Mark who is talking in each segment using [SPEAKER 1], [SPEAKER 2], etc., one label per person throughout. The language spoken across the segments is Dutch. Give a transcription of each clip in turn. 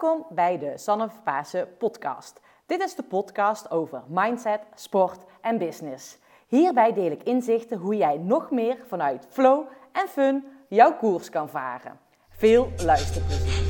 [SPEAKER 1] Welkom bij de Sanne podcast. Dit is de podcast over mindset, sport en business. Hierbij deel ik inzichten hoe jij nog meer vanuit flow en fun jouw koers kan varen. Veel luisterplezier.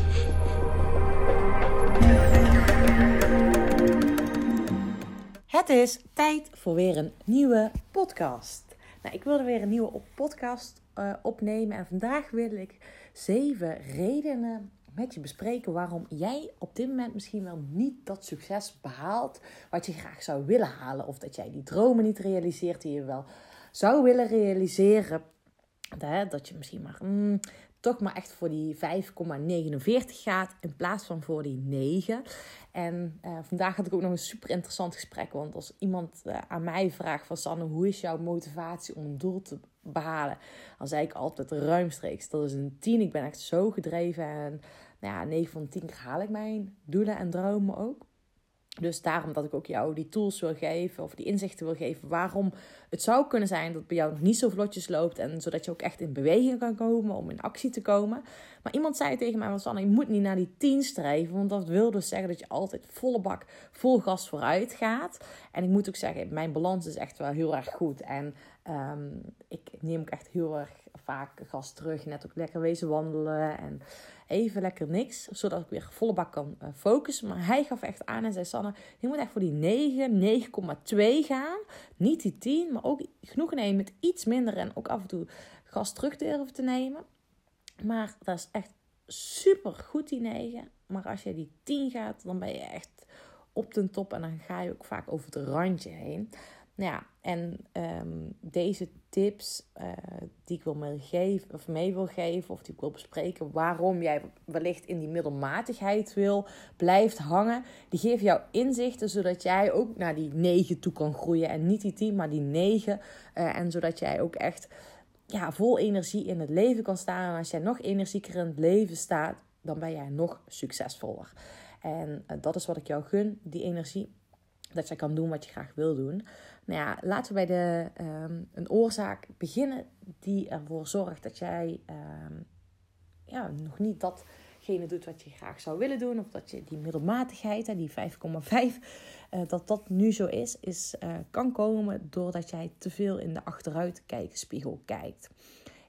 [SPEAKER 1] Het is tijd voor weer een nieuwe podcast. Nou, ik wilde weer een nieuwe podcast uh, opnemen en vandaag wil ik zeven redenen met je bespreken waarom jij op dit moment misschien wel niet dat succes behaalt wat je graag zou willen halen. Of dat jij die dromen niet realiseert die je wel zou willen realiseren. Dat je misschien maar mm, toch maar echt voor die 5,49 gaat in plaats van voor die 9. En uh, vandaag had ik ook nog een super interessant gesprek. Want als iemand uh, aan mij vraagt van Sanne, hoe is jouw motivatie om een doel te behalen? Dan zei ik altijd ruimstreeks. Dat is een 10. Ik ben echt zo gedreven. En nou ja, 9 van 10 keer haal ik mijn doelen en dromen ook. Dus daarom dat ik ook jou die tools wil geven of die inzichten wil geven waarom het zou kunnen zijn dat bij jou nog niet zo vlotjes loopt en zodat je ook echt in beweging kan komen om in actie te komen. Maar iemand zei tegen mij, Sanne, je moet niet naar die 10 streven, want dat wil dus zeggen dat je altijd volle bak, vol gas vooruit gaat. En ik moet ook zeggen, mijn balans is echt wel heel erg goed en um, ik neem ook echt heel erg vaak gas terug, net ook lekker wezen wandelen en even lekker niks, zodat ik weer volle bak kan uh, focussen. Maar hij gaf echt aan en zei: Sanne, je moet echt voor die 9, 9,2 gaan. Niet die 10, maar ook genoeg nemen met iets minder en ook af en toe gas terug durven te nemen. Maar dat is echt super goed, die 9. Maar als je die 10 gaat, dan ben je echt op de top en dan ga je ook vaak over het randje heen. Nou ja, en um, deze tips uh, die ik wil meegeven, of mee wil geven, of die ik wil bespreken, waarom jij wellicht in die middelmatigheid wil, blijft hangen, die geven jou inzichten zodat jij ook naar die 9 toe kan groeien. En niet die 10, maar die 9. Uh, en zodat jij ook echt ja, vol energie in het leven kan staan. En als jij nog energieker in het leven staat, dan ben jij nog succesvoller. En uh, dat is wat ik jou gun, die energie. Dat jij kan doen wat je graag wil doen. Nou ja, laten we bij de, um, een oorzaak beginnen die ervoor zorgt dat jij um, ja, nog niet datgene doet wat je graag zou willen doen. Of dat je die middelmatigheid, die 5,5, uh, eh, dat dat nu zo is, is uh, kan komen doordat jij te veel in de achteruitkijkspiegel kijkt.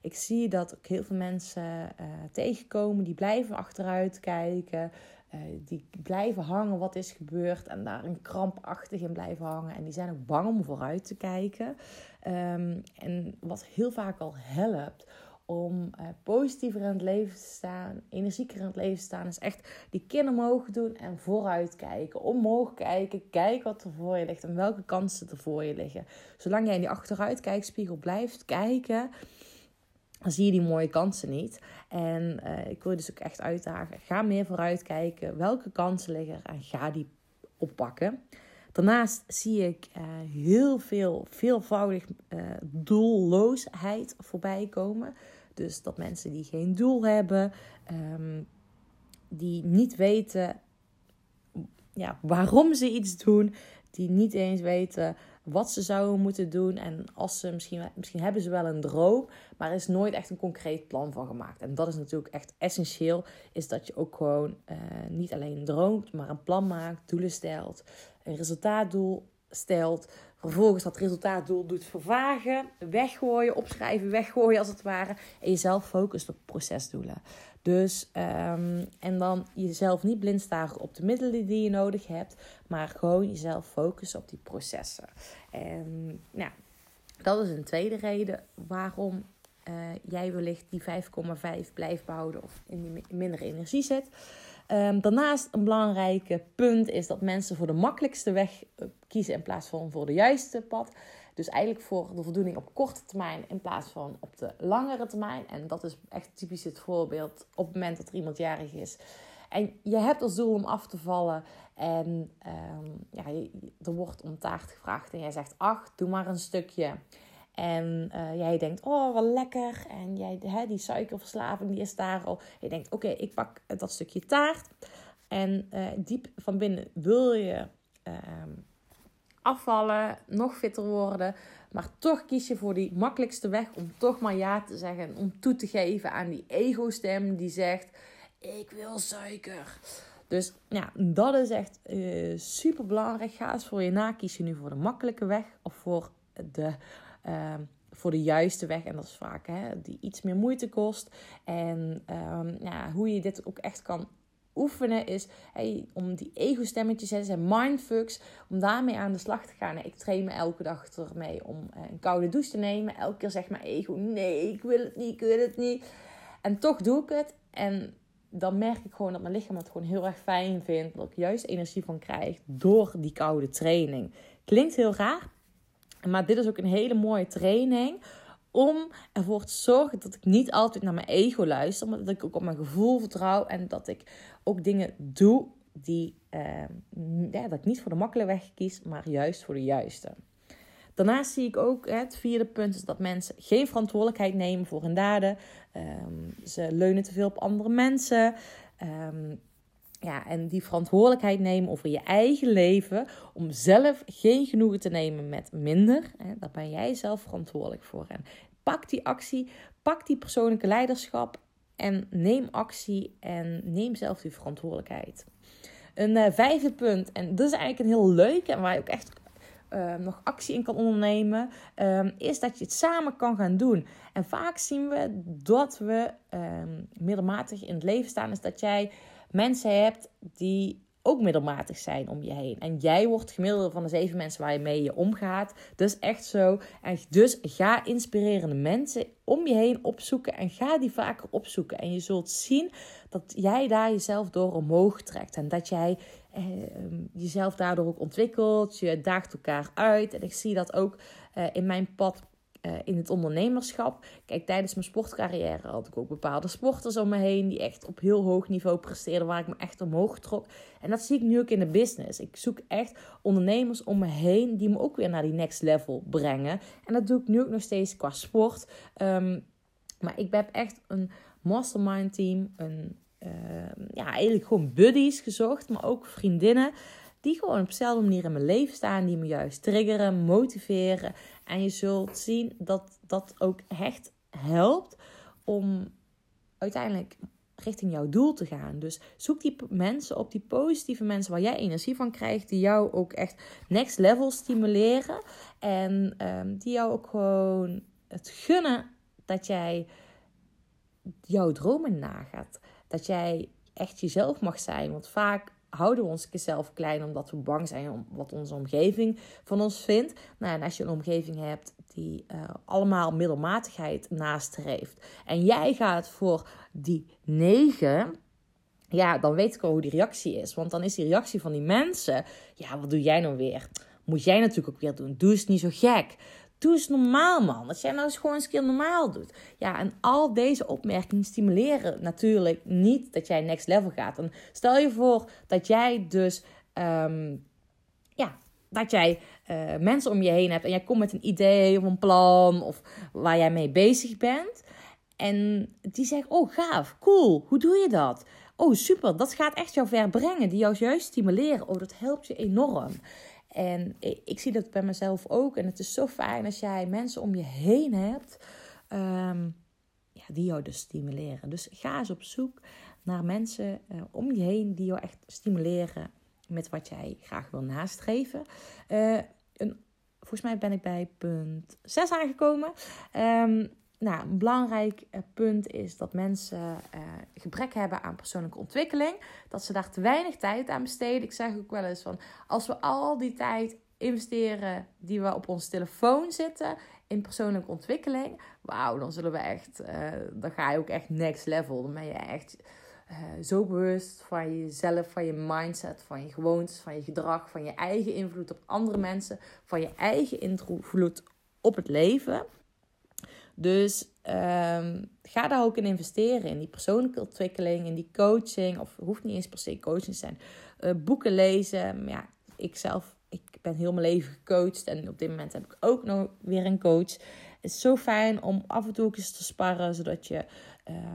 [SPEAKER 1] Ik zie dat ook heel veel mensen uh, tegenkomen die blijven achteruit kijken. Uh, die blijven hangen wat is gebeurd en daar een krampachtig in blijven hangen. En die zijn ook bang om vooruit te kijken. Um, en wat heel vaak al helpt om uh, positiever in het leven te staan, energieker in het leven te staan, is echt die kin omhoog doen en vooruit kijken. Omhoog kijken, kijk wat er voor je ligt en welke kansen er voor je liggen. Zolang jij in die achteruitkijkspiegel blijft kijken, dan zie je die mooie kansen niet. En uh, ik wil je dus ook echt uitdagen. Ga meer vooruit kijken. Welke kansen liggen er en ga die oppakken. Daarnaast zie ik uh, heel veel, veelvoudig uh, doelloosheid voorbij komen. Dus dat mensen die geen doel hebben, um, die niet weten ja, waarom ze iets doen, die niet eens weten wat ze zouden moeten doen. En als ze misschien, misschien hebben ze wel een droom, maar er is nooit echt een concreet plan van gemaakt. En dat is natuurlijk echt essentieel, is dat je ook gewoon uh, niet alleen droomt, maar een plan maakt, doelen stelt, een resultaatdoel stelt. Vervolgens dat resultaatdoel doet vervagen, weggooien, opschrijven, weggooien als het ware. En jezelf focust op procesdoelen. Dus, um, en dan jezelf niet blind staren op de middelen die je nodig hebt, maar gewoon jezelf focussen op die processen. En nou, dat is een tweede reden waarom uh, jij wellicht die 5,5 blijft behouden of in die minder energie zit. Um, daarnaast een belangrijk punt is dat mensen voor de makkelijkste weg eh, kiezen in plaats van voor de juiste pad. Dus eigenlijk voor de voldoening op korte termijn in plaats van op de langere termijn. En dat is echt typisch het voorbeeld op het moment dat er iemand jarig is. En je hebt als doel om af te vallen. En um, ja, er wordt om taart gevraagd. En jij zegt, ach, doe maar een stukje. En uh, jij denkt, oh, wat lekker. En jij, hè, die suikerverslaving die is daar al. Je denkt, oké, ik pak dat stukje taart. En uh, diep van binnen wil je uh, afvallen, nog fitter worden. Maar toch kies je voor die makkelijkste weg om toch maar ja te zeggen. Om toe te geven aan die ego-stem die zegt: Ik wil suiker. Dus ja, dat is echt uh, super belangrijk. Ga eens voor je na. Kies je nu voor de makkelijke weg of voor de, uh, voor de juiste weg. En dat is vaak hè, die iets meer moeite kost. En um, ja, hoe je dit ook echt kan oefenen is hey, om die ego-stemmetjes, zijn mindfucks, om daarmee aan de slag te gaan. Ik train me elke dag ermee om eh, een koude douche te nemen. Elke keer zegt mijn ego, nee, ik wil het niet, ik wil het niet. En toch doe ik het. En dan merk ik gewoon dat mijn lichaam het gewoon heel erg fijn vindt. Dat ik juist energie van krijg door die koude training. Klinkt heel raar, maar dit is ook een hele mooie training om ervoor te zorgen dat ik niet altijd naar mijn ego luister, maar dat ik ook op mijn gevoel vertrouw en dat ik ook dingen doe die uh, ja, dat ik niet voor de makkelijke weg kies, maar juist voor de juiste. Daarnaast zie ik ook het vierde punt is dat mensen geen verantwoordelijkheid nemen voor hun daden. Um, ze leunen te veel op andere mensen. Um, ja, en die verantwoordelijkheid nemen over je eigen leven. Om zelf geen genoegen te nemen met minder. Hè, daar ben jij zelf verantwoordelijk voor. En pak die actie, pak die persoonlijke leiderschap. En neem actie en neem zelf die verantwoordelijkheid. Een uh, vijfde punt, en dat is eigenlijk een heel leuk en waar je ook echt uh, nog actie in kan ondernemen, um, is dat je het samen kan gaan doen. En vaak zien we dat we um, middelmatig in het leven staan, is dat jij mensen hebt die ook middelmatig zijn om je heen. En jij wordt gemiddelde van de zeven mensen waar je mee je omgaat. Dus echt zo. En dus ga inspirerende mensen om je heen opzoeken en ga die vaker opzoeken. En je zult zien dat jij daar jezelf door omhoog trekt. En dat jij eh, jezelf daardoor ook ontwikkelt. Je daagt elkaar uit. En ik zie dat ook eh, in mijn pad eh, in het ondernemerschap. Kijk, tijdens mijn sportcarrière had ik ook bepaalde sporters om me heen die echt op heel hoog niveau presteerden, waar ik me echt omhoog trok. En dat zie ik nu ook in de business. Ik zoek echt ondernemers om me heen die me ook weer naar die next level brengen. En dat doe ik nu ook nog steeds qua sport. Um, maar ik heb echt een mastermind team, een, uh, ja, eigenlijk gewoon buddies gezocht, maar ook vriendinnen die gewoon op dezelfde manier in mijn leven staan, die me juist triggeren, motiveren. En je zult zien dat dat ook echt helpt om uiteindelijk richting jouw doel te gaan. Dus zoek die mensen op, die positieve mensen waar jij energie van krijgt, die jou ook echt next level stimuleren en um, die jou ook gewoon het gunnen dat jij jouw dromen nagaat. Dat jij echt jezelf mag zijn. Want vaak houden we onszelf klein omdat we bang zijn om wat onze omgeving van ons vindt. Nou, en als je een omgeving hebt die uh, allemaal middelmatigheid nastreeft en jij gaat voor die negen, ja, dan weet ik al hoe die reactie is. Want dan is die reactie van die mensen, ja, wat doe jij nou weer? Moet jij natuurlijk ook weer doen. Doe eens niet zo gek. Doe eens normaal, man. Dat jij nou eens gewoon een keer normaal doet. Ja, en al deze opmerkingen stimuleren natuurlijk niet dat jij next level gaat. En stel je voor dat jij dus, um, ja, dat jij uh, mensen om je heen hebt en jij komt met een idee of een plan of waar jij mee bezig bent. En die zeggen, oh gaaf, cool, hoe doe je dat? Oh super, dat gaat echt jou ver brengen. Die jou juist stimuleren. Oh, dat helpt je enorm. En ik zie dat bij mezelf ook. En het is zo fijn als jij mensen om je heen hebt um, ja, die jou dus stimuleren. Dus ga eens op zoek naar mensen uh, om je heen die jou echt stimuleren met wat jij graag wil nastreven. Uh, volgens mij ben ik bij punt 6 aangekomen. Um, nou, een belangrijk eh, punt is dat mensen uh, gebrek hebben aan persoonlijke ontwikkeling. Dat ze daar te weinig tijd aan besteden. Ik zeg ook wel eens van, als we al die tijd investeren die we op onze telefoon zitten in persoonlijke ontwikkeling, wauw, dan zullen we echt, uh, dan ga je ook echt next level. Dan ben je echt zo bewust van jezelf, van je mindset, van je gewoontes, van je gedrag, van je eigen invloed op andere mensen, van je eigen invloed op het leven. Dus um, ga daar ook in investeren. In die persoonlijke ontwikkeling, in die coaching. Of hoeft niet eens per se coaching te zijn. Uh, boeken lezen. Ja, ik zelf, ik ben heel mijn leven gecoacht. En op dit moment heb ik ook nog weer een coach. Het is zo fijn om af en toe eens te sparren. Zodat je,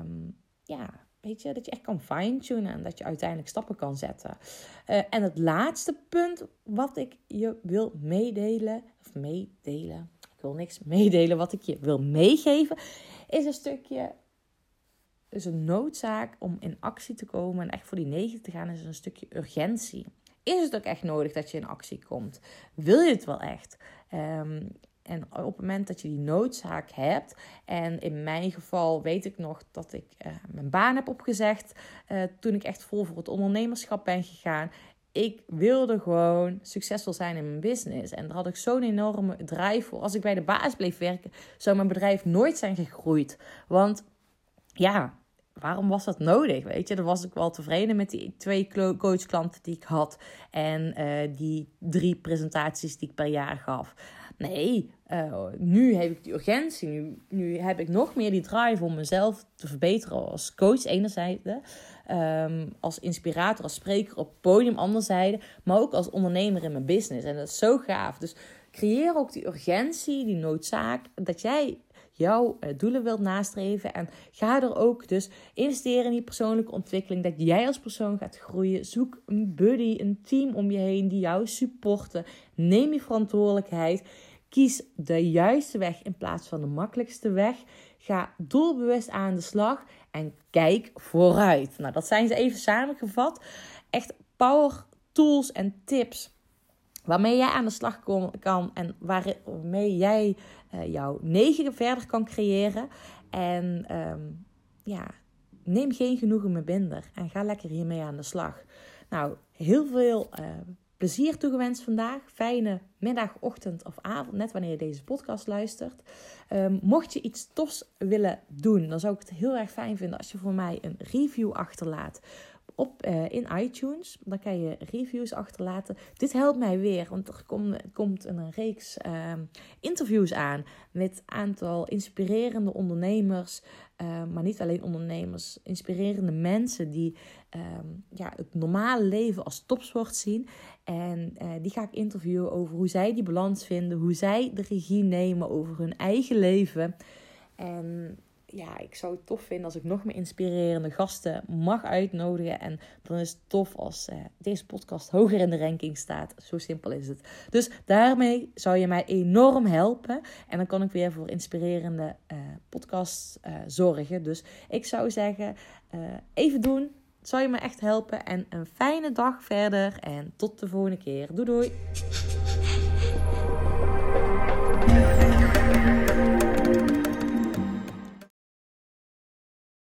[SPEAKER 1] um, ja, weet je, dat je echt kan fine-tunen. En dat je uiteindelijk stappen kan zetten. Uh, en het laatste punt wat ik je wil meedelen. Of meedelen wil niks meedelen wat ik je wil meegeven, is een stukje is een noodzaak om in actie te komen en echt voor die negen te gaan, is een stukje urgentie. Is het ook echt nodig dat je in actie komt? Wil je het wel echt? Um, en op het moment dat je die noodzaak hebt, en in mijn geval weet ik nog dat ik uh, mijn baan heb opgezegd uh, toen ik echt vol voor het ondernemerschap ben gegaan. Ik wilde gewoon succesvol zijn in mijn business. En daar had ik zo'n enorme drive voor. Als ik bij de baas bleef werken, zou mijn bedrijf nooit zijn gegroeid. Want ja, waarom was dat nodig? Weet je, dan was ik wel tevreden met die twee coachklanten die ik had. En uh, die drie presentaties die ik per jaar gaf. Nee, uh, nu heb ik die urgentie. Nu, nu heb ik nog meer die drive om mezelf te verbeteren als coach enerzijds. Um, als inspirator, als spreker op podium anderzijds. Maar ook als ondernemer in mijn business. En dat is zo gaaf. Dus creëer ook die urgentie, die noodzaak. Dat jij jouw eh, doelen wilt nastreven. En ga er ook dus investeren in die persoonlijke ontwikkeling. Dat jij als persoon gaat groeien. Zoek een buddy, een team om je heen die jou supporten. Neem je verantwoordelijkheid. Kies de juiste weg in plaats van de makkelijkste weg. Ga doelbewust aan de slag en kijk vooruit. Nou, dat zijn ze even samengevat. Echt power tools en tips waarmee jij aan de slag kan en waarmee jij uh, jouw negen verder kan creëren. En ehm, ja, neem geen genoegen meer binder en ga lekker hiermee aan de slag. Nou, heel veel uh, plezier toegewenst vandaag. Fijne middag, ochtend of avond, net wanneer je deze podcast luistert. Um, mocht je iets tofs willen doen, dan zou ik het heel erg fijn vinden als je voor mij een review achterlaat op, uh, in iTunes. Dan kan je reviews achterlaten. Dit helpt mij weer, want er komt, een reeks uh, interviews aan met een aantal inspirerende ondernemers. Uh, maar niet alleen ondernemers, inspirerende mensen die ehm, ja, het normale leven als topsport zien. En uh, die ga ik interviewen over hoe zij die balans vinden, hoe zij de regie nemen over hun eigen leven. En ja, ik zou het tof vinden als ik nog meer inspirerende gasten mag uitnodigen. En dan is het tof als uh, deze podcast hoger in de ranking staat. Zo simpel is het. Dus daarmee zou je mij enorm helpen. En dan kan ik weer voor inspirerende uh, podcasts uh, zorgen. Dus ik zou zeggen, even doen. Zou je me echt helpen. En een fijne dag verder. En tot de volgende keer. Doei doei.